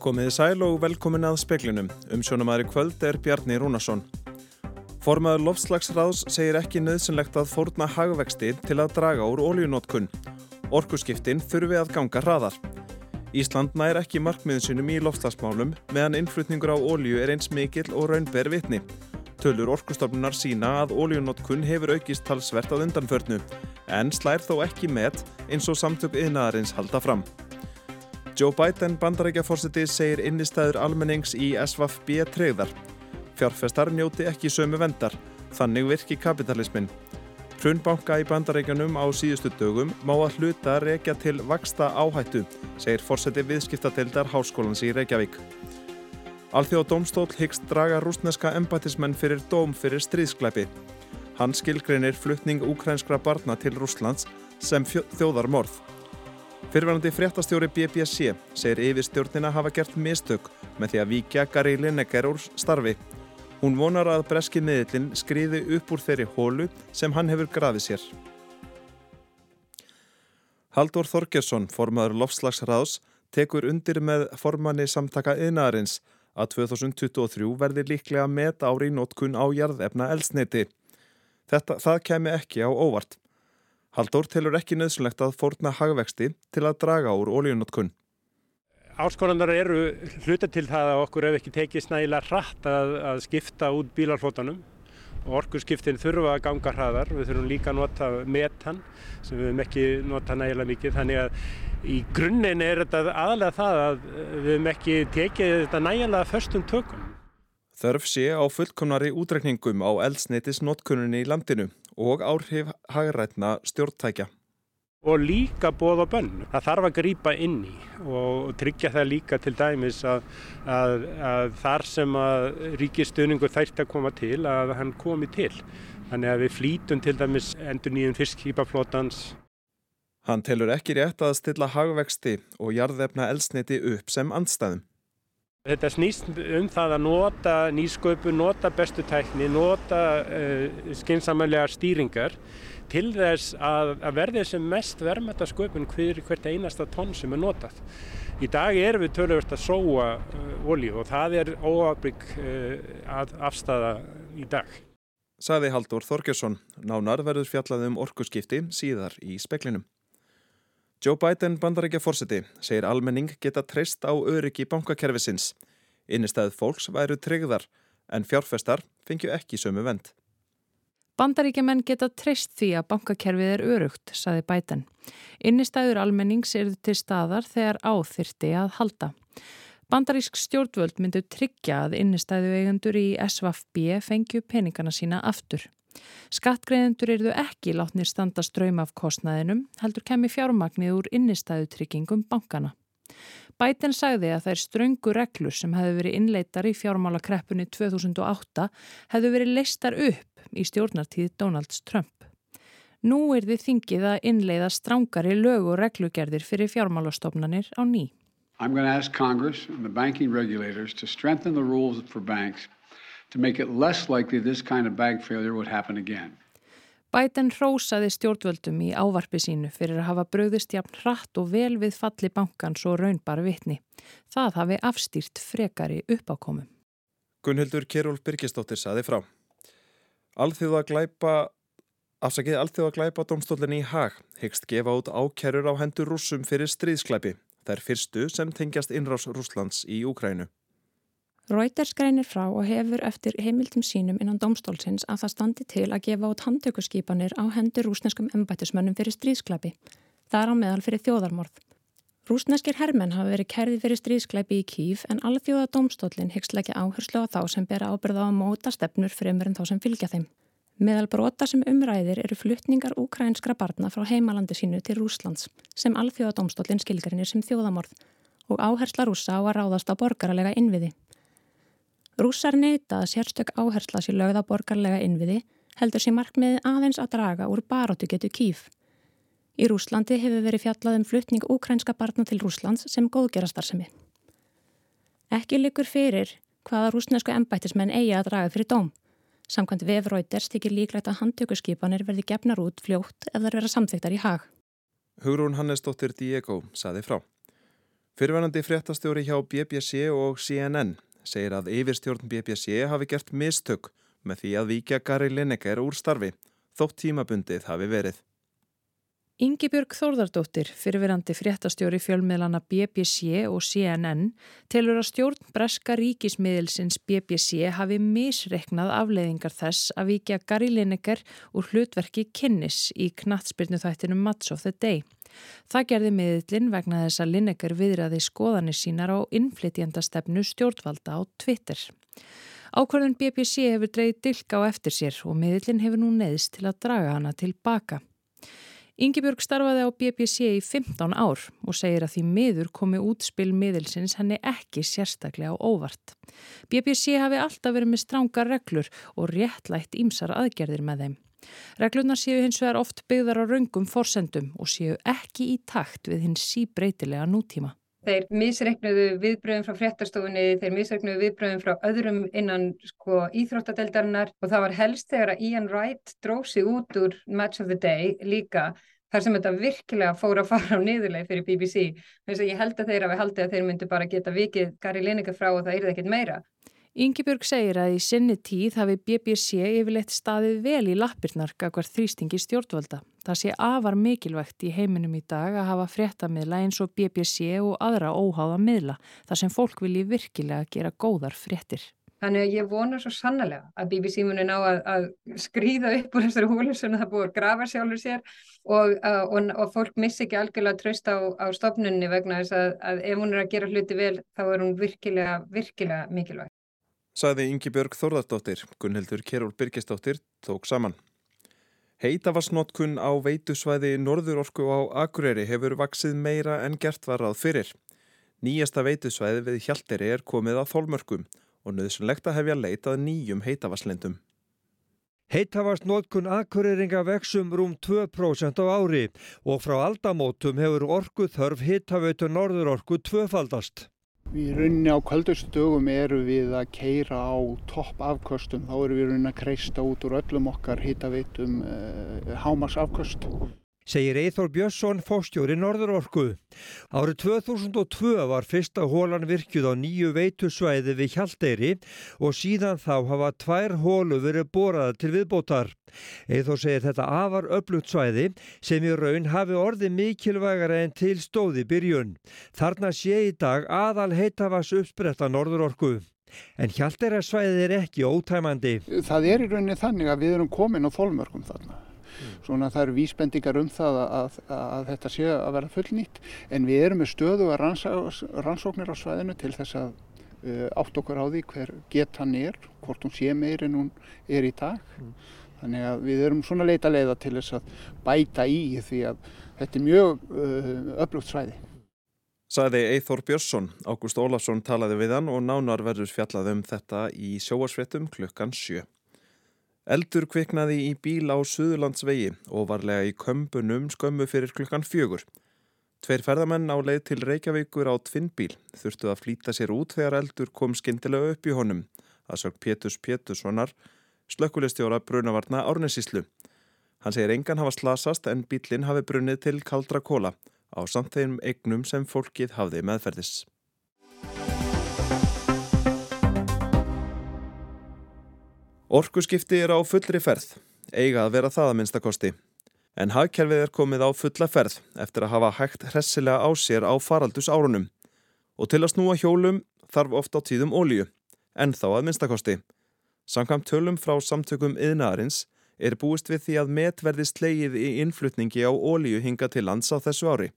Komiði sæl og velkomin að speklinum. Umsjónumæri kvöld er Bjarni Rúnarsson. Formaður lofslagsráðs segir ekki nöðsynlegt að fórna hagvexti til að draga úr ólíunótkun. Orkuskiptin þurfi að ganga hraðar. Ísland nær ekki markmiðin sinum í lofslagsmálum meðan innflutningur á ólíu er eins mikill og raunber vitni. Tölur orkustofnunar sína að ólíunótkun hefur aukist talsvert að undanförnu en slær þó ekki með eins og samtök yðnaðarins halda fram. Joe Biden bandarækjaforsiti segir innistæður almennings í SVFB treyðar. Fjárfestar njóti ekki sömu vendar, þannig virki kapitalismin. Hrunbanka í bandarækjanum á síðustu dögum má að hluta rekja til vaksta áhættu, segir forseti viðskiptadeildar Háskólans í Reykjavík. Alþjóð Dómstól hyggst draga rúsneska embætismenn fyrir dóm fyrir stríðskleipi. Hann skilgreinir flutning úkrænskra barna til Rúslands sem þjóðarmorð. Fyrverandi fréttastjóri BBC segir yfirstjórnina hafa gert mistök með því að víkja Gary Lineker úr starfi. Hún vonar að breski miðlinn skriði upp úr þeirri hólu sem hann hefur grafið sér. Haldur Þorgesson, formaður Lofslagsráðs, tekur undir með formanni samtaka yðnaðarins að 2023 verði líklega met ári í nótkun á jarðefna elsneiti. Þetta, það kemi ekki á óvart. Haldur telur ekki nöðsulegt að fórna hagvexti til að draga úr ólíunótkun. Áskonanar eru hluta til það að okkur hefur ekki tekið snægilega hratt að, að skipta út bílarflótanum og orkurskiptin þurfa að ganga hraðar. Við þurfum líka að nota metan sem við hefum ekki nota nægilega mikið þannig að í grunninn er þetta aðalega það að við hefum ekki tekið þetta nægilega förstum tökum. Þörf sé á fullkonari útrekningum á eldsneitisnótkunninni í landinu og áhrif hagrætna stjórntækja. Og líka bóð og bönn. Það þarf að grýpa inn í og tryggja það líka til dæmis að, að, að þar sem að ríkistöningur þært að koma til að hann komi til. Þannig að við flítum til dæmis endur nýjum fiskýpaflótans. Hann telur ekki rétt að stilla hagvexti og jarðefna eldsneiti upp sem andstæðum. Þetta snýst um það að nota nýsköpu, nota bestu tækni, nota uh, skynsamalega stýringar til þess að, að verði sem mest verðmætta sköpun hver hvert einasta tonn sem er notað. Í dag erum við tölvöld að sóa uh, olíu og það er óafbygg uh, afstæða í dag. Saði Haldur Þorgesson, nánar verður fjallað um orkuskipti síðar í speklinum. Joe Biden bandarækja fórseti segir almenning geta treyst á öryggi bankakerfisins. Innistæð fólks væru tryggðar en fjárfestar fengju ekki sömu vend. Bandaríkjaman geta treyst því að bankakerfið er örugt, saði Biden. Innistæður almennings eru til staðar þegar áþyrti að halda. Bandarísk stjórnvöld myndu tryggja að innistæðu eigendur í SVFB fengju peningana sína aftur. Skattgreðendur eru ekki látnir standa ströym af kostnaðinum, heldur kemi fjármagnið úr innistæðutryggingum bankana. Bæten sagði að þær ströngu reglur sem hefðu verið innleitar í fjármálakreppunni 2008 hefðu verið leistar upp í stjórnartíð Donalds Trump. Nú er þið þingið að innleiða strángari lög og reglugerðir fyrir fjármálastofnanir á ný. I'm going to ask Congress and the banking regulators to strengthen the rules for banks to make it less likely this kind of bank failure would happen again. Biden hrósaði stjórnvöldum í ávarpi sínu fyrir að hafa bröðist jafn hratt og vel við falli bankans og raunbar vitni. Það hafi afstýrt frekari uppákomum. Gunnhildur Kjærúl Birgistóttir saði frá. Alþjóð að glæpa, afsakið alþjóð að glæpa domstólinni í hag, hegst gefa út ákerur á hendur rúsum fyrir stríðsklæpi. Það er fyrstu sem tengjast innrás Rúslands í Úkrænu. Reuters greinir frá og hefur eftir heimildum sínum innan domstólsins að það standi til að gefa út handtökuskipanir á hendur rúsneskum embætismönnum fyrir stríðsklæpi. Það er á meðal fyrir þjóðarmorð. Rúsneskir hermenn hafa verið kerði fyrir stríðsklæpi í Kív en alþjóða domstólinn hyggst leggja áherslu á þá sem bera ábyrða á móta stefnur fremur en þá sem fylgja þeim. Meðal brota sem umræðir eru fluttningar ukrainskra barna frá heimalandi sínu til Rúslands sem alþjóða domstólinn skilgarinir sem þjóðamorð og áhersla rúsa á að ráðast á borgaralega innviði. Rússar neyta að sérstök áhersla sér lögða borgarlega innviði heldur sér markmiði aðeins að draga úr baróttu getu kýf. Í Rúslandi hefur verið fjallað um fluttning úkrænska barna til Rúslands sem góðgerastarsemi. Ekki likur fyrir hvaða rúsnesku embættismenn eigi að draga fyrir dóm. Samkvæmt vefröyters þykir líklegt að handtökuskipanir verði gefnar út fljótt ef þær vera samþygtar í hag. Hugrún Hannesdóttir Diego saði frá. Fyrverandi fréttastjóri hjá BBC og CNN segir að yfirstjórn BBC hafi gert mistök með því að vikja Gary Lineker úr starfi, þótt tímabundið hafi verið. Yngibjörg Þórðardóttir, fyrirverandi fréttastjóri fjölmiðlana BBC og CNN, telur að stjórn breska ríkismiðilsins BBC hafi misreiknað afleiðingar þess að vikja Gary Lineker úr hlutverki kynnis í knatsbyrnu þættinum Match of the Day. Það gerði miðlinn vegna þess að Lineker viðraði skoðanir sínar á innflytjandastefnu stjórnvalda á Twitter. Ákvörðun BBC hefur dreyið dilka á eftir sér og miðlinn hefur nú neðist til að draga hana tilbaka. Yngibjörg starfaði á BBC í 15 ár og segir að því miður komi útspil miðilsins henni ekki sérstaklega óvart. BBC hafi alltaf verið með strángar reglur og réttlætt ímsar aðgerðir með þeim. Reglunar séu hins vegar oft byggðar á raungum forsendum og séu ekki í takt við hins síbreytilega nútíma. Þeir misreiknuðu viðbröðum frá fréttastofunni, þeir misreiknuðu viðbröðum frá öðrum innan sko, íþróttadeldarinnar og það var helst þegar að Ian Wright dróð sig út úr Match of the Day líka þar sem þetta virkilega fór að fara á niðurleið fyrir BBC. Þess að ég held að þeir hafi haldið að þeir myndu bara geta vikið Gary Lineker frá og það yrði ekkit meira. Yngibjörg segir að í sinni tíð hafi BBC yfirleitt staðið vel í lappirnar gagvar þrýstingi stjórnvalda. Það sé afar mikilvægt í heiminum í dag að hafa fréttamiðla eins og BBC og aðra óháða miðla þar sem fólk vilji virkilega gera góðar fréttir. Þannig að ég vonar svo sannlega að BBC muni ná að, að skrýða upp úr þessari húlu sem það búið að grafa sjálfur sér og, og, og fólk missi ekki algjörlega tröst á, á stopnunni vegna þess að, að ef hún er að gera hluti vel þá er hún virkilega, virkilega mikilvægt saði Ingi Björg Þórðardóttir, Gunnhildur Keról Birgisdóttir, tók saman. Heitavarsnótkun á veitusvæði Norðurorku á Akureyri hefur vaksið meira en gert var ráð fyrir. Nýjasta veitusvæði við Hjalteri er komið að þólmörkum og nöðsynlegt að hefja leitað nýjum heitavaslendum. Heitavarsnótkun Akureyringa vexum rúm 2% á ári og frá aldamótum hefur orku þörf heitaveitu Norðurorku tvöfaldast. Við rauninni á kvöldustu dögum eru við að keira á topp afkvöstum. Þá eru við rauninni að kreista út úr öllum okkar hittaveitum uh, hámars afkvöst segir Eithor Björnsson fóstjóri Norðurorku. Árið 2002 var fyrsta hólan virkjuð á nýju veitusvæði við Hjalteyri og síðan þá hafa tvær hólu verið boraða til viðbótar. Eithor segir þetta afar öflugt svæði sem í raun hafi orði mikilvægara en til stóði byrjun. Þarna sé í dag aðal heitavas uppspretta Norðurorku. En Hjalteyra svæði er ekki ótæmandi. Það er í rauninni þannig að við erum komin á þólmörkum þarna. Svona það eru vísbendingar um það að, að, að þetta sé að vera fullnýtt en við erum með stöðu að rannsóknir á svæðinu til þess að uh, átt okkur á því hver getan er, hvort hún sé meir en hún er í dag. Mm. Þannig að við erum svona leita leiða til þess að bæta í því að þetta er mjög uh, öflugt svæði. Saði Eithor Björnsson, Ágúst Ólafsson talaði við hann og nánar verður fjallað um þetta í sjóarsvettum klukkan sjö. Eldur kviknaði í bíl á Suðurlandsvegi og varlega í kömbunum skömmu fyrir klukkan fjögur. Tveir ferðamenn á leið til Reykjavíkur á tvinnbíl þurftu að flýta sér út þegar eldur kom skindilega upp í honum, að sög Pétus Pétussonar, slökkulistjóra brunavarna Árnesíslu. Hann segir engan hafa slasast en bílinn hafi brunnið til kaldra kóla á samt þeim eignum sem fólkið hafði meðferðis. Orkuskipti er á fullri ferð, eiga að vera það að minnstakosti. En hagkerfið er komið á fulla ferð eftir að hafa hægt hressilega á sér á faraldus árunum. Og til að snúa hjólum þarf ofta á tíðum ólíu, en þá að minnstakosti. Samkvæmt tölum frá samtökum yðnaðarins er búist við því að met verði slegið í innflutningi á ólíu hinga til lands á þessu ári.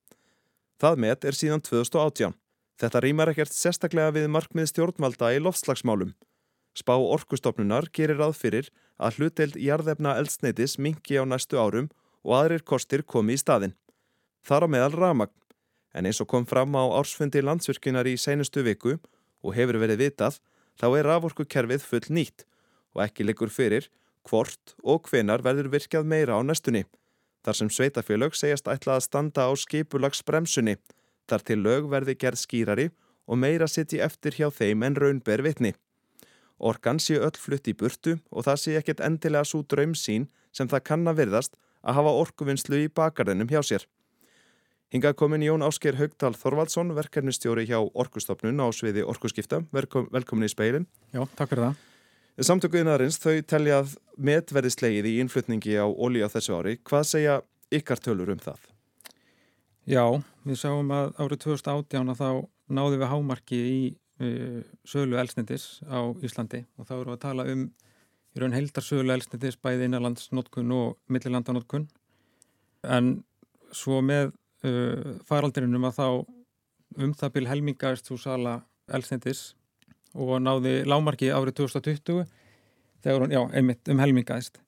Það met er síðan 2018. Þetta rýmar ekkert sérstaklega við markmið stjórnvalda í loftslagsmálum. Spá orkustofnunar gerir ráð fyrir að hluteld jarðefna eldsneitis mingi á næstu árum og aðrir kostir komi í staðin. Þar á meðal ramagn, en eins og kom fram á ársfundi landsvirkjunar í seinustu viku og hefur verið vitað, þá er raforkukerfið full nýtt og ekki liggur fyrir hvort og hvenar verður virkjað meira á næstunni. Þar sem sveitafélög segjast ætla að standa á skipulagsbremsunni, þar til lög verði gerð skýrari og meira sitt í eftir hjá þeim en raunber vitni. Orkan sé öll flutt í burtu og það sé ekkert endilega svo draum sín sem það kann að virðast að hafa orkuvinnslu í bakarðinum hjá sér. Hingað komin Jón Ásker Haugdal Þorvaldsson, verkefnistjóri hjá Orkustofnun á sviði Orkuskipta. Velkom, velkomin í speilin. Já, takk fyrir það. Samtökuðinarins þau telja að metverði slegið í innflutningi á ólí á þessu ári. Hvað segja ykkar tölur um það? Já, við sáum að árið 2018 þá náðum við hámarki í sölu elsnindis á Íslandi og þá við að tala um í raun heldar sölu elsnindis bæði innanlandsnótkun og millilandanótkun en svo með uh, faraldrinum að þá um það byrj helmingaðist þú sala elsnindis og náði lámarki árið 2020 þegar hún, já, einmitt um helmingaðist.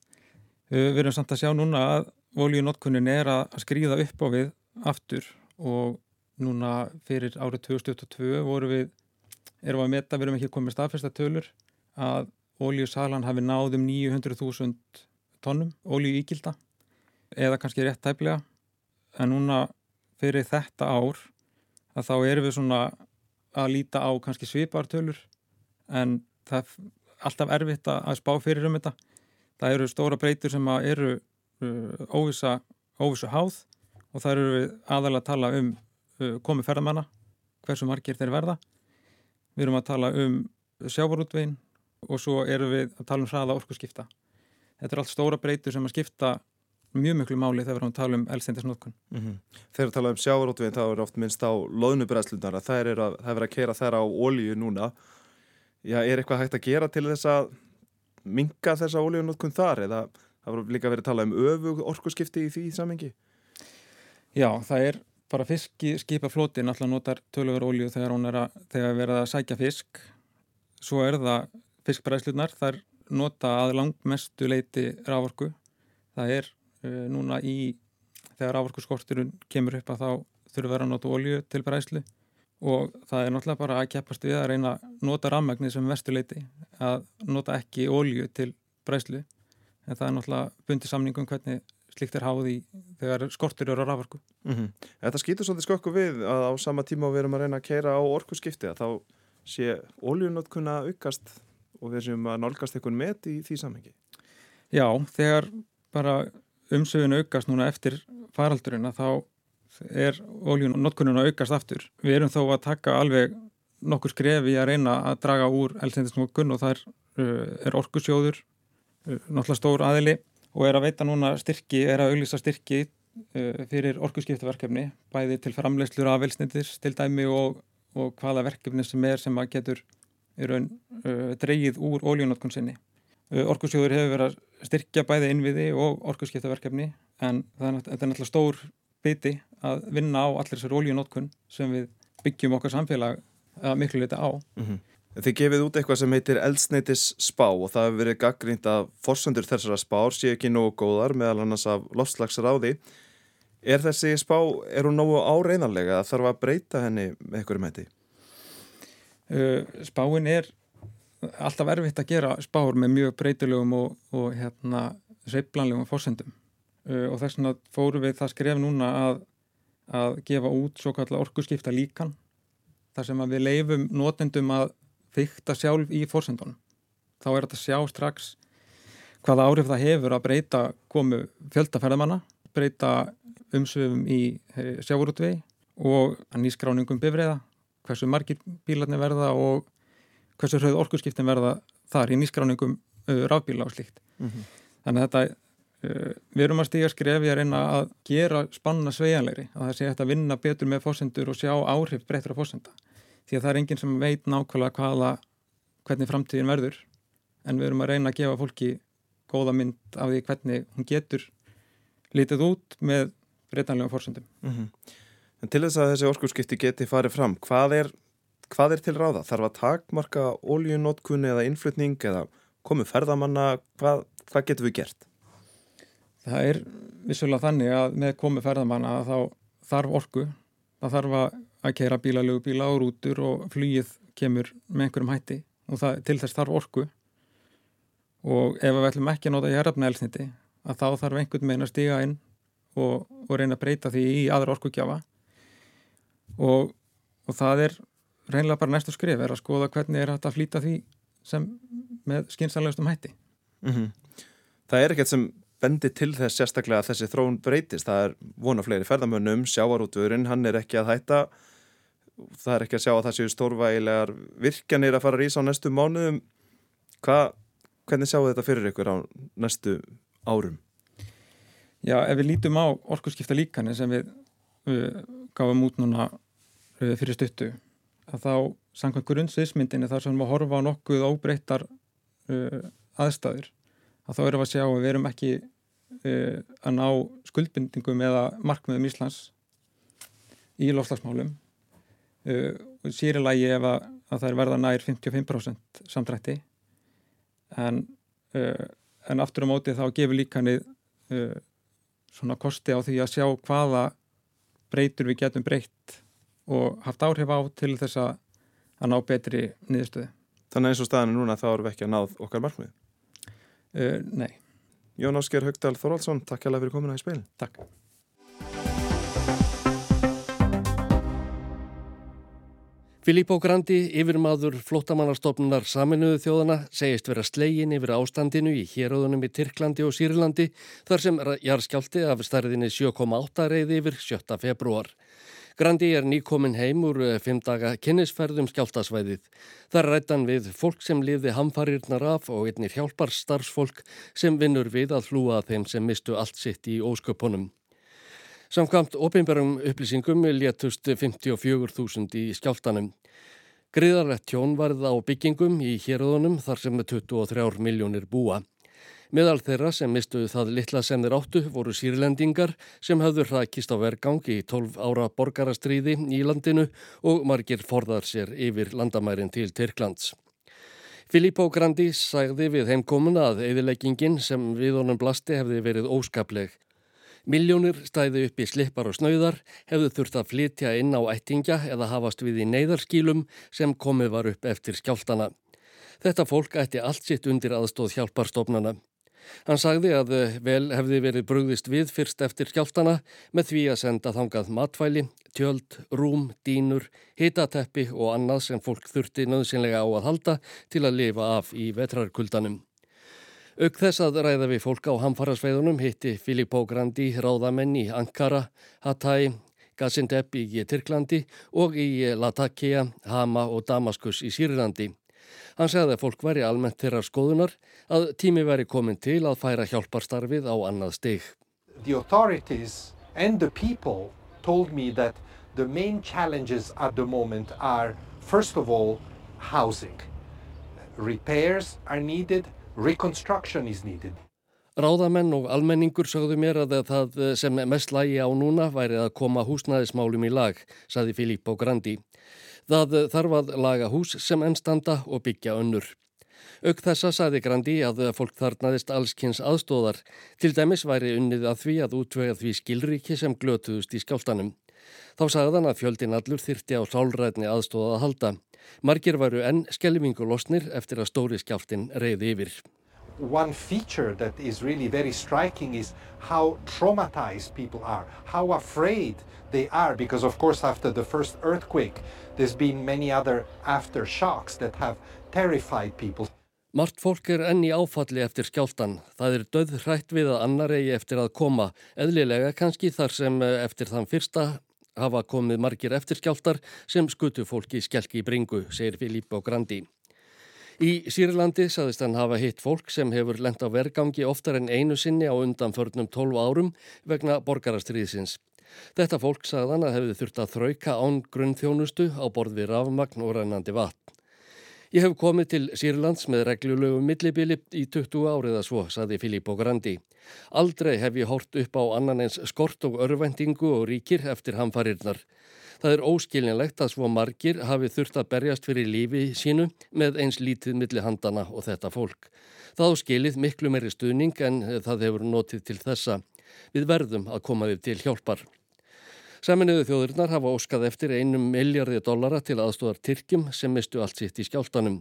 Uh, við erum samt að sjá núna að oljunótkunnin er að skrýða upp á við aftur og núna fyrir árið 2022 voru við, erum að metta, við erum ekki komið staðfesta tölur að oljusalan hafi náðum 900.000 tónnum olju ígilda eða kannski rétt tæplega en núna fyrir þetta ár að þá erum við svona að líta á kannski svipartölur en það er alltaf erfitt að spá fyrir um þetta. Það eru stóra breytur sem eru uh, óvisa, óvisu háð og það eru við aðalega að tala um uh, komið ferðamanna, hversu margir þeir verða. Við erum að tala um sjávarútvegin og svo eru við að tala um hraða orkuskipta. Þetta er allt stóra breytur sem að skipta mjög mjög máli þegar við erum að tala um elstendisnótkun. Mm -hmm. Þegar við tala um sjávarótveginn þá er oft minnst á loðnubræðslunar að það er að, er að kera þær á ólíu núna. Já, er eitthvað hægt að gera til þess að minga þessa ólíunótkun þar eða það voru líka verið að tala um öfu orkuskipti í því samengi? Já, það er bara fiskskipaflótin alltaf notar tölur ólíu þegar hún er að, þegar verið að sækja fisk. Svo er það fiskbræðslunar, þar nota að langmestu leiti rávorku. Það er uh, núna í þegar ávorkuskorturinn kemur upp að þá þurfa að vera að nota olju til bræslu og það er náttúrulega bara að keppast við að reyna að nota rammagnir sem vestuleiti að nota ekki olju til bræslu en það er náttúrulega bundi samningum hvernig slikt er háð í þegar skortur eru á rávorku. Mm -hmm. Þetta skýtur svolítið skokku við að á sama tíma við erum að reyna að keira á orkuskipti að þá sé oljunotkunna aukast og við séum að nálgast einhvern met í því samhengi. Já, þegar bara umsögun aukast núna eftir faraldurinn að þá er notkunnun að aukast aftur. Við erum þó að taka alveg nokkur skref í að reyna að draga úr elsendisnokkunn og það er, uh, er orkusjóður, uh, náttúrulega stór aðili og er að veita núna styrki, er að auglýsa styrki uh, fyrir orkuskiptaverkefni, bæði til framleyslur af elsendis til dæmi og, og hvaða verkefni sem er sem að getur raun, dreigið úr oljunotkunn sinni. Orkusjóður hefur verið að styrkja bæði innviði og orkusskiptaverkefni en þetta er náttúrulega stór biti að vinna á allir þessar oljunótkun sem við byggjum okkar samfélag að miklu leita á. Mm -hmm. Þið gefið út eitthvað sem heitir eldsneitis spá og það hefur verið gaggrínt að forsendur þessara spár sé ekki nógu góðar meðal annars af lofslagsráði. Er þessi spá, er hún nógu áreynarlega að þarf að breyta henni með einhverjum hætti? Uh, spáin er alltaf erfitt að gera spár með mjög breytilegum og, og hérna, sveiplanlegum fórsendum uh, og þess vegna fóru við það skref núna að, að gefa út svo kallar orkuskipta líkan þar sem við leifum notendum að fykta sjálf í fórsendunum. Þá er þetta sjá strax hvaða áhrif það hefur að breyta komu fjöldaferðamanna, breyta umsöfum í eh, sjáurútvei og nýskráningum bifræða, hversu margir bílarnir verða og hversu hröð orkurskiptin verða þar í nýskráningum uh, rafbíla og slíkt. Mm -hmm. Þannig að þetta, uh, við erum að stíga skrefi að reyna að gera spanna sveianleiri, að það sé hægt að vinna betur með fósendur og sjá áhrif breytur af fósenda. Því að það er enginn sem veit nákvæmlega hvaða, hvernig framtíðin verður, en við erum að reyna að gefa fólki góða mynd af því hvernig hún getur litið út með breytanlega fósendum. Mm -hmm. En til þess að þessi orkurskipti geti farið fram, hvað er hvað er til ráða? Þarf að takmarka óljunótkunni eða innflutning eða komið ferðamanna? Hvað, hvað getur við gert? Það er vissulega þannig að með komið ferðamanna þá þarf orku. Það þarf að keira bílalögu bíla á rútur og flýið kemur með einhverjum hætti og það, til þess þarf orku. Og ef við ætlum ekki að nota jærafna elsniti að þá þarf einhvern megin að stiga inn og, og reyna að breyta því í aðra orkugjafa og, og það er reynilega bara næstu skrif er að skoða hvernig er hægt að flýta því sem með skynsanlegustum hætti mm -hmm. Það er ekkert sem bendi til þess sérstaklega að þessi þróun breytist. Það er vona fleiri ferðamönnum, sjávarútvörin, hann er ekki að hætta. Það er ekki að sjá að það séu stórvægilegar virkjanir að fara að rýsa á næstu mánuðum. Hva, hvernig sjáu þetta fyrir ykkur á næstu árum? Já, ef við lítum á orkurskipta líkani sem við, við gáum út núna uh, fyrir stuttu, að þá samkvæmt grunnsviðsmyndinni þar sem við horfa á nokkuð óbreyttar uh, aðstæður, að þá erum við að sjá að við erum ekki uh, að ná skuldbindingum eða markmiðum Íslands í lofslagsmálum og sýrilagi ef að, að það er verða nær 55% samdrætti en, en aftur á móti þá gefur líkanið svona kosti á því að sjá hvaða breytur við getum breytt og haft áhrif á til þess að, að ná betri niðurstöðu. Þannig eins og staðinu núna þá erum við ekki að náð okkar markmið? Uh, nei. Jón Ásker Högdal Þorvaldsson, takk hjá það fyrir komuna í speilin. Takk. Filippo Grandi, yfirmaður flottamannarstofnunar saminuðu þjóðana, segist vera slegin yfir ástandinu í héröðunum í Tyrklandi og Sýrlandi þar sem jarðskjálti af stærðinni 7,8 reyði yfir 7. februar. Grandi er nýkomin heim úr eh, fimm daga kynnisferðum skjáltasvæðið. Þar rættan við fólk sem lifði hamfarirnar af og einnig hjálpar starfsfólk sem vinnur við að hlúa þeim sem mistu allt sitt í ósköpunum. Samkvæmt opinberum upplýsingum létust 54.000 í skjáltanum. Griðarlegt tjón varð á byggingum í héröðunum þar sem 23 miljónir búa. Meðal þeirra sem mistuðu það litla sem þeir áttu voru sírlendingar sem hafðu hrakist á vergang í 12 ára borgarastríði í landinu og margir forðar sér yfir landamærin til Tyrklands. Filippo Grandi sagði við heimkomuna að eðileggingin sem við honum blasti hefði verið óskapleg. Miljónir stæði upp í slippar og snauðar, hefðu þurft að flytja inn á ættingja eða hafast við í neyðarskílum sem komið var upp eftir skjáltana. Þetta fólk ætti allt sitt undir aðstóð hjálparstofnana. Hann sagði að vel hefði verið brugðist við fyrst eftir skjáltana með því að senda þangað matvæli, tjöld, rúm, dínur, hitateppi og annað sem fólk þurfti nöðsynlega á að halda til að lifa af í vetrarkuldanum. Auk þess að ræða við fólk á hamfarasveiðunum hitti Filippo Grandi ráðamenn í Ankara, Hatay, Gaziantep í Tyrklandi og í Latakia, Hama og Damaskus í Sýrlandi. Hann segði að fólk væri almennt þeirra skoðunar að tími væri komin til að færa hjálparstarfið á annað steg. The authorities and the people told me that the main challenges at the moment are first of all housing. Repairs are needed Reconstruction is needed. Ráðamenn og almenningur sagðu mér að það sem mest lægi á núna væri að koma húsnæðismálum í lag, saði Filippo Grandi. Það þarf að laga hús sem ennstanda og byggja önnur. Auk þessa saði Grandi að fólk þarnaðist allskynns aðstóðar. Til dæmis væri unnið að því að útvega því skilríki sem glötuðust í skjáltanum. Þá sagðan að fjöldin allur þyrti á sálrætni aðstóða að halda. Margir varu enn skelvingulosnir eftir að stóri skjáltin reyði yfir. One feature that is really very striking is how traumatized people are, how afraid they are, because of course after the first earthquake there's been many other aftershocks that have terrified people. Mart fólk er enn í áfalli eftir skjáltan. Það er döð hrætt við að annar eigi eftir að koma, eðlilega kannski þar sem eh, eftir þann fyrsta hafa komið margir eftirskjáltar sem skutu fólki skjálki í bringu, segir Filippo Grandi. Í Sýrlandi saðist hann hafa hitt fólk sem hefur lent á vergangi oftar en einu sinni á undanförnum 12 árum vegna borgarastriðsins. Þetta fólk sagðan að hefði þurft að þrauka án grunnþjónustu á borð við rafmagn og rænandi vatn. Ég hef komið til Sýrlands með reglulegu millibili í 20 árið að svo, saði Filippo Grandi. Aldrei hef ég hort upp á annan eins skort og örvendingu og ríkir eftir hamfarirnar. Það er óskiljanlegt að svo margir hafi þurft að berjast fyrir lífi sínu með eins lítið milli handana og þetta fólk. Það skilið miklu meiri stuðning en það hefur notið til þessa. Við verðum að koma við til hjálpar. Saminuðu þjóðurnar hafa óskað eftir einum miljardi dollara til aðstóðar Tyrkjum sem mistu allt sitt í skjáltanum.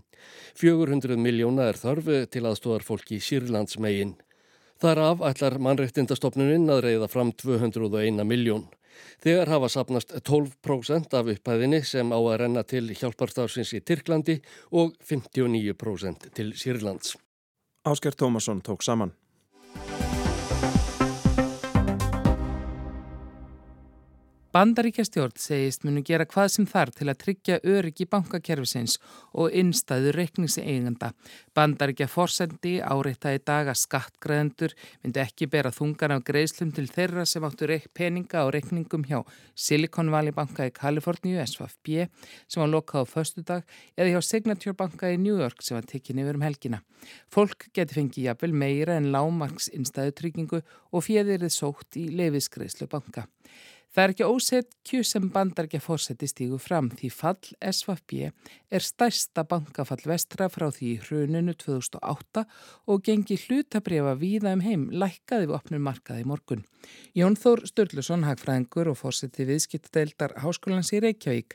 400 miljóna er þörfu til aðstóðar fólki í Sýrlands megin. Þar af ætlar mannreittindastofnuninn að reyða fram 201 miljón. Þegar hafa sapnast 12% af upphæðinni sem á að renna til hjálparstafsins í Tyrklandi og 59% til Sýrlands. Ásker Tómasson tók saman. Bandaríkjastjórn segist munu gera hvað sem þar til að tryggja öryggi bankakerfisins og innstæður reikningseiganda. Bandaríkja fórsendi áreita í dag að skattgreðendur myndi ekki bera þungan af greiðslum til þeirra sem áttu peninga á reikningum hjá Silicon Valley banka í Kaliforníu, SFB, sem var lokað á förstu dag, eða hjá Signature banka í New York sem var tekinn yfir um helgina. Fólk geti fengið jafnvel meira en lágmarks innstæðutryggingu og fjöðirið sótt í lefiskreislu banka. Það er ekki ósett kjö sem bandargeð fórseti stígu fram því fall SVP er stærsta bankafall vestra frá því hruninu 2008 og gengi hlutabriða víða um heim lækkaði við opnum markaði morgun. Jón Þór Sturluson, hagfræðingur og fórseti viðskiptadeildar Háskólans í Reykjavík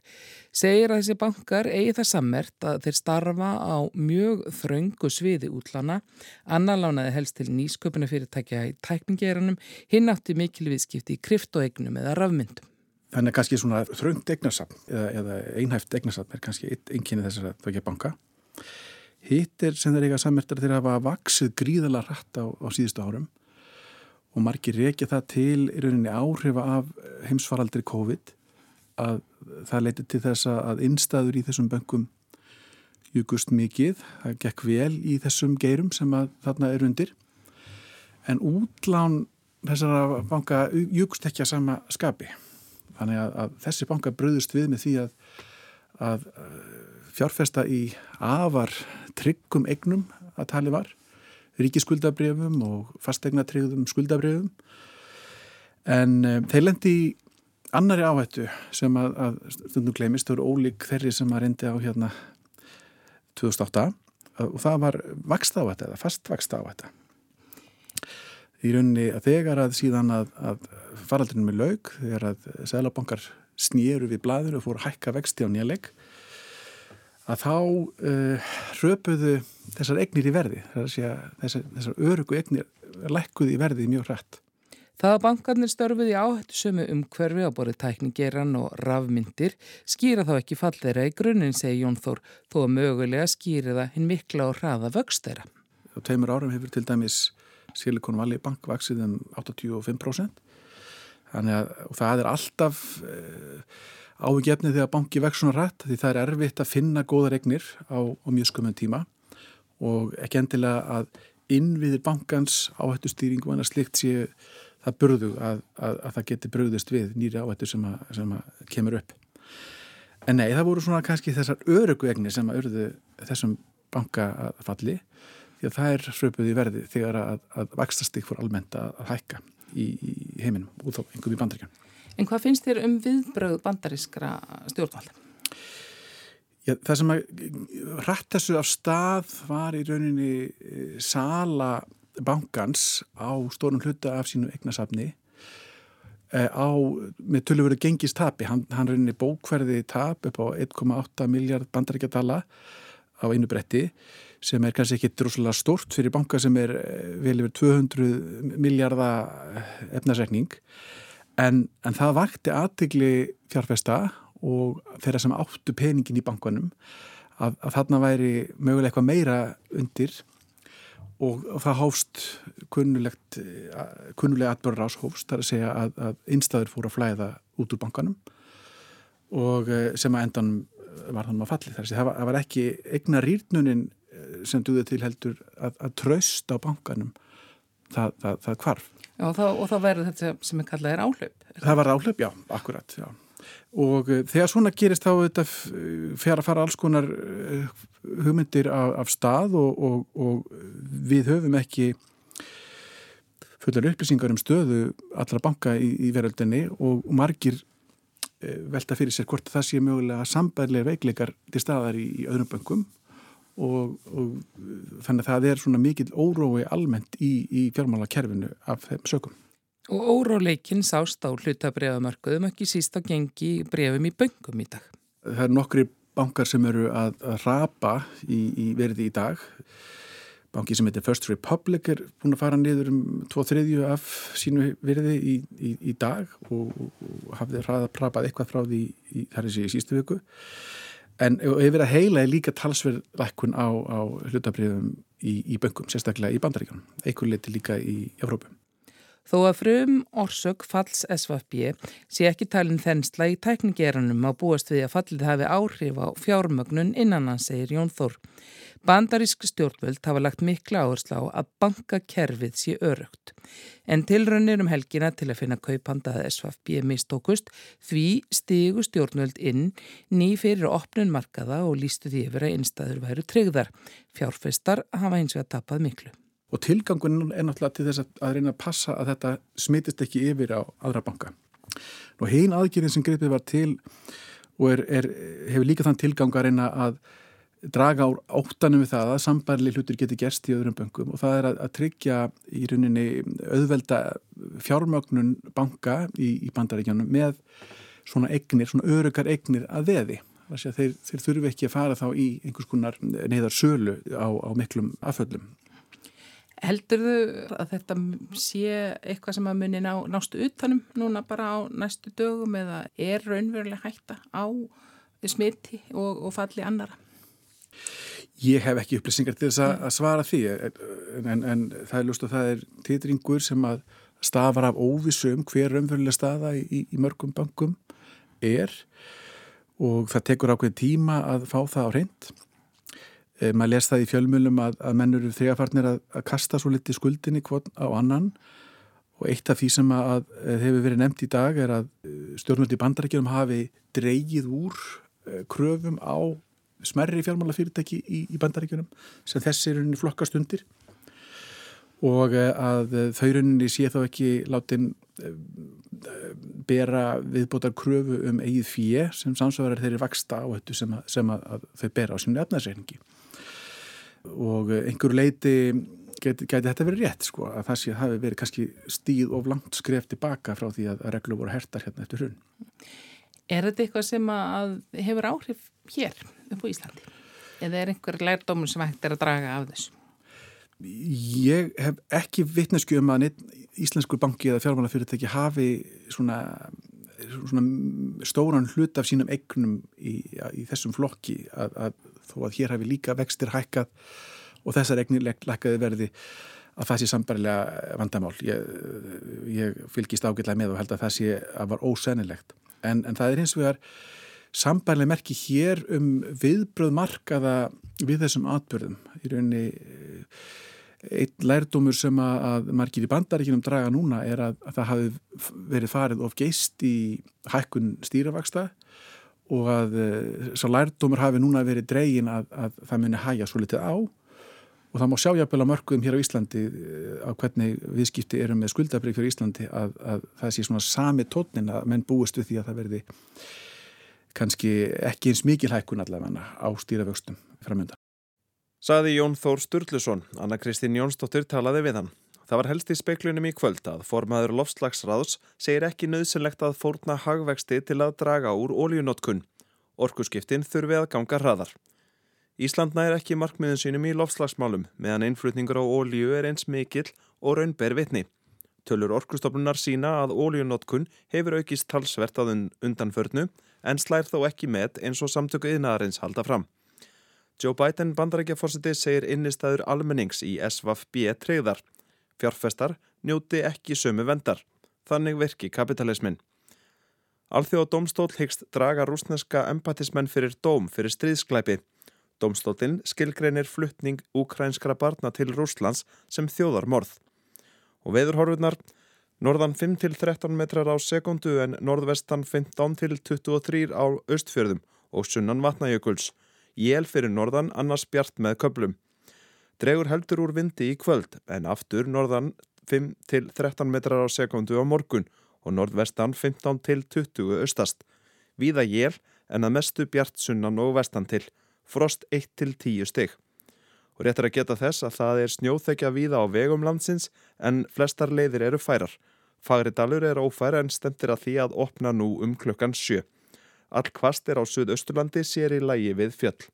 segir að þessi bankar eigi það sammert að þeir starfa á mjög þraungu sviði útlana, annar lánaði helst til nýsköpuna fyrirtækja í tækningeranum, hinn átti mikil viðskipti í kryptoegnum eða rafmyndum. Þannig að kannski svona þröngt egnarsapn eða, eða einhæft egnarsapn er kannski einkynni þessar að þau ekki banka. Hitt er sem þeir eiga sammertar þegar það hafa vaksið gríðala rætt á, á síðustu árum og margir reykja það til í rauninni áhrifa af heimsfaraldri COVID að það leiti til þess að innstæður í þessum böngum júkust mikið, það gekk vel í þessum geirum sem að þarna er undir. En útlán þessara banka júkust ekki að sama skapi. Þannig að, að þessi banka bröðust við með því að, að fjárfesta í afar tryggum egnum að tali var. Ríkiskuldabrefum og fastegnatrygðum skuldabrefum en um, þeir lendi í annari áhættu sem að, að stundum glemist, eru ólík þeirri sem að reyndi á hérna 2008 og það var vaksta áhættu eða fast vaksta áhættu í rauninni að þegar að síðan að, að faraldurinn með laug, þegar að selabankar snýru við blæður og fóru að hækka vexti á nýjaleg að þá uh, röpuðu þessar egnir í verði. Þessar, þessar örugu egnir lækkuði í verði mjög hrætt Það að bankarnir störfuði áhættu sömu umhverfi á borðið tækningeran og rafmyndir skýra þá ekki falleira í grunninn, segi Jón Þór, þó að mögulega skýri það hinn mikla og hraða vöxt þeirra. Á tveimur árum hefur til dæmis Silicon Valley Bank vaksið um 85%. Þannig að það er alltaf uh, áhugjefnið þegar banki svona rætt því það er erfitt að finna góða regnir á, á mjög skömmun tíma og ekki endilega að innviðir bankans áhættu stýringu en að slikt sé það burðu að, að, að það geti bröðist við nýri áhættu sem, sem að kemur upp. En nei, það voru svona kannski þessar öröku egnir sem að örðu þessum banka að falli því að það er hröpuð í verði þegar að, að vakstastík fór almennt að, hækka í, í heiminum út á einhverjum í bandaríkjum. En hvað finnst þér um viðbröð bandarískra stjórnvalda? Já, það sem að rætt þessu af stað var í rauninni e, sala bankans á stórnum hluta af sínu eignasafni e, á, með tölurveru gengistapi, hann, hann rauninni bókverði tap upp á 1,8 miljard bandaríkjadala á einu bretti sem er kannski ekki droslega stort fyrir banka sem er eh, vel yfir 200 miljardar efnarsrekning en, en það vakti aðtegli fjárfesta og þeirra sem áttu peningin í bankanum að, að þarna væri mögulega eitthvað meira undir og, það hófst kunnulegt kunnulega atbörður áshófst þar að segja að, að innstæður fór að flæða út úr bankanum og eh, sem að endan var þannig að falli þar að það það var ekki eigna rýrnunin sem duði til heldur að, að tröst á bankanum það, það, það kvarf. Já, og þá verður þetta sem er kallað er áhlaup. Er það var áhlaup, já, akkurat, já. Og uh, þegar svona gerist þá þetta fjara að fara alls konar uh, hugmyndir af, af stað og, og, og við höfum ekki fullar upplýsingar um stöðu allra banka í, í veröldinni og, og margir velta fyrir sér hvort það sé mögulega sambærlega veikleikar til staðar í, í öðrum bankum og, og þannig að það er svona mikil órói almennt í, í fjármálakerfinu af þeim sökum. Og óróleikin sást á hlutabrefamörkuðum ekki síst á gengi brefum í böngum í dag. Það er nokkri bankar sem eru að, að rapa í, í verði í dag. Banki sem heitir First Republic er búin að fara niður um 2-3 af sínu verði í, í dag og, og hafði rapað eitthvað frá því þar í sístu viku. En hefur að heila er líka talsverð lækkun á, á hlutabriðum í, í böngum, sérstaklega í bandaríkanum, eitthvað leti líka í Európum. Þó að frum orsök falls SVFB sé ekki talin þensla í tækningeranum á búast við að fallið hafi áhrif á fjármögnun innan hann, segir Jón Þór. Bandarísk stjórnvöld hafa lagt mikla áherslu á að bankakerfið sé örugt. En tilraunir um helgina til að finna kaupandað SVFB mistókust því stigu stjórnvöld inn ný fyrir opnun markaða og lístu því yfir að einstæður væru tryggðar. Fjárfestar hafa eins og að tapað miklu. Og tilgangun er náttúrulega til þess að reyna að passa að þetta smittist ekki yfir á aðra banka. Og hinn aðgjörðin sem greipið var til og er, er, hefur líka þann tilgang að reyna að draga úr áttanum við það að sambærli hlutur geti gerst í öðrum bankum og það er að, að tryggja í rauninni auðvelda fjármögnun banka í, í bandaríkjanum með svona egnir, svona örugar egnir að veði. Þeir, þeir þurfi ekki að fara þá í einhvers konar neyðar sölu á, á miklum afföllum. Heldur þau að þetta sé eitthvað sem að muni ná, nástu utanum núna bara á næstu dögum eða er raunveruleg hætta á smiti og, og falli annara? Ég hef ekki upplýsingar til þess að svara því en, en, en það er lúst að það er titringur sem að stafar af óvissum hver raunveruleg staða í, í mörgum bankum er og það tekur ákveð tíma að fá það á reynd e, maður les það í fjölmjölum að, að mennur eru þrjafarnir að, að kasta svo litið skuldinni á annan. Og eitt af því sem að, að eh, hefur verið nefnt í dag er að eh, stjórnvöldi bandarækjum hafi dreigið úr kröfum á smerri fjármálafyrirtæki í, í bandarækjunum sem þessi er rauninni flokkast undir. Og að þau rauninni sé þá ekki látin bera viðbótar kröfu um eigið fíi sem samsvarar þeirri vaksta áhættu sem, sem að, að þau bera á sínum efnarsreiningi og einhverju leiti geti, geti þetta verið rétt sko að það sé að hafi verið kannski stíð of langt skref tilbaka frá því að reglur voru hertar hérna eftir hrun. Er þetta eitthvað sem að hefur áhrif hér upp á Íslandi? Eða er einhver lærdómur sem hægt er að draga af þessu? Ég hef ekki vittnesku um að neitt íslenskur banki eða fjármálafyrirtæki hafi svona, svona stóran hlut af sínum eignum í, í þessum flokki að, að þó að hér hafi líka vextir hækkað og þessar eignir lækkaði verði að það sé sambarilega vandamál. Ég, ég fylgist ágætlega með og held að það sé að var ósennilegt. En, en það er hins vegar sambarilega merki hér um viðbröð markaða við þessum atbyrðum. Í rauninni einn lærdómur sem að margir í bandaríkinum draga núna er að, að það hafi verið farið of geist í hækkun stýravaksta og að uh, sá lærdómur hafi núna verið dregin að, að það muni hæja svo litið á og það má sjá jafnvel að mörgum hér á Íslandi uh, á hvernig viðskipti eru með skuldabrið fyrir Íslandi að, að það sé svona sami tónin að menn búist við því að það verði kannski ekki eins mikil hækkun allavega á stýravöxtum framönda. Saði Jón Þór Sturluson, Anna Kristín Jónsdóttir talaði við hann. Það var helst í speiklunum í kvöld að formaður lofslagsráðs segir ekki nöðsynlegt að fórna hagvexti til að draga úr ólíunótkun. Orkuskiptin þurfi að ganga hraðar. Ísland nær ekki markmiðin sínum í lofslagsmálum meðan einflutningur á ólíu er eins mikill og raunber vitni. Tölur orkustofnunar sína að ólíunótkun hefur aukist talsvert að undanförnu en slær þó ekki með eins og samtöku yðnaðarins halda fram. Joe Biden bandarækjaforsiti segir innistæður almennings í SVFB treyðar fjárfestar njóti ekki sömu vendar. Þannig virki kapitalismin. Alþjóða domstól hyggst draga rúsneska empatismenn fyrir dóm fyrir stríðsklæpi. Domstólinn skilgreinir fluttning ukrænskra barna til Rúslands sem þjóðar morð. Og veðurhorfurnar, norðan 5-13 metrar á sekundu en norðvestan 15-23 á östfjörðum og sunnan vatnajökuls. Jél fyrir norðan annars bjart með köplum. Dregur heldur úr vindi í kvöld en aftur norðan 5-13 metrar á sekundu á morgun og norðvestan 15-20 austast. Víða jél en að mestu bjart sunnan og vestan til, frost 1-10 stygg. Og réttar að geta þess að það er snjóþekja víða á vegum landsins en flestar leiðir eru færar. Fagridalur er ófær en stendir að því að opna nú um klukkan sjö. All kvast er á Suðausturlandi sér í lægi við fjöll.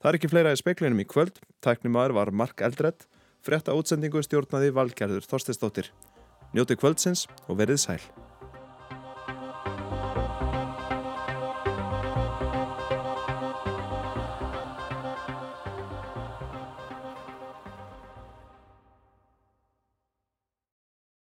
Það er ekki fleira í speiklinum í kvöld. Tæknimaður var Mark Eldredd. Frétta útsendingu stjórnaði Valgerður Þorstestóttir. Njóti kvöldsins og verið sæl.